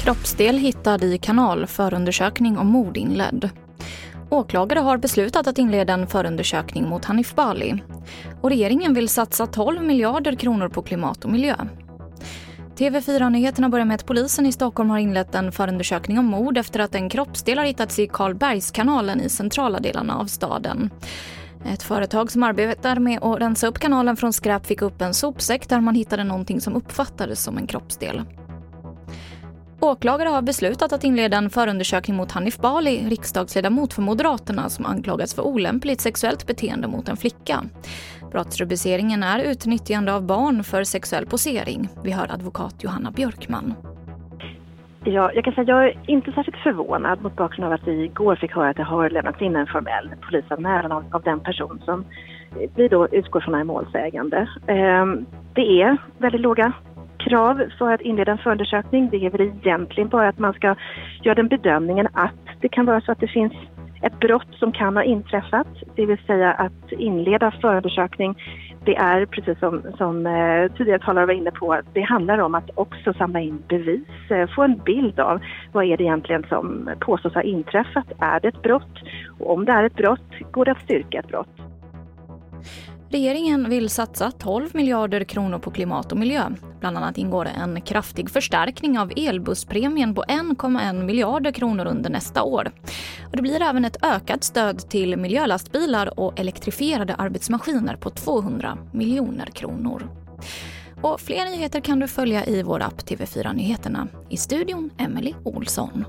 Kroppsdel hittad i kanal, förundersökning om mord inledd. Åklagare har beslutat att inleda en förundersökning mot Hanif Bali. Och regeringen vill satsa 12 miljarder kronor på klimat och miljö. TV4-nyheterna börjar med att polisen i Stockholm har inlett en förundersökning om mord efter att en kroppsdel har hittats i Karlbergskanalen i centrala delarna av staden. Ett företag som arbetar med att rensa upp kanalen från skräp fick upp en sopsäck där man hittade någonting som uppfattades som en kroppsdel. Åklagare har beslutat att inleda en förundersökning mot Hanif Bali, riksdagsledamot för Moderaterna som anklagats för olämpligt sexuellt beteende mot en flicka. Brottsrubriceringen är utnyttjande av barn för sexuell posering. Vi hör advokat Johanna Björkman. Ja, jag kan säga jag är inte särskilt förvånad mot bakgrund av att vi igår fick höra att det har lämnats in en formell polisanmälan av, av den person som vi då utgår från är målsägande. Eh, det är väldigt låga krav för att inleda en förundersökning. Det är väl egentligen bara att man ska göra den bedömningen att det kan vara så att det finns ett brott som kan ha inträffat, det vill säga att inleda förundersökning. Det är precis som, som eh, tidigare talare var inne på, det handlar om att också samla in bevis, eh, få en bild av vad är det egentligen som påstås ha inträffat. Är det ett brott? Och om det är ett brott, går det att styrka ett brott? Regeringen vill satsa 12 miljarder kronor på klimat och miljö. Bland annat ingår en kraftig förstärkning av elbusspremien på 1,1 miljarder kronor under nästa år. Och det blir även ett ökat stöd till miljölastbilar och elektrifierade arbetsmaskiner på 200 miljoner kronor. Och fler nyheter kan du följa i vår app TV4 Nyheterna. I studion Emily Olsson.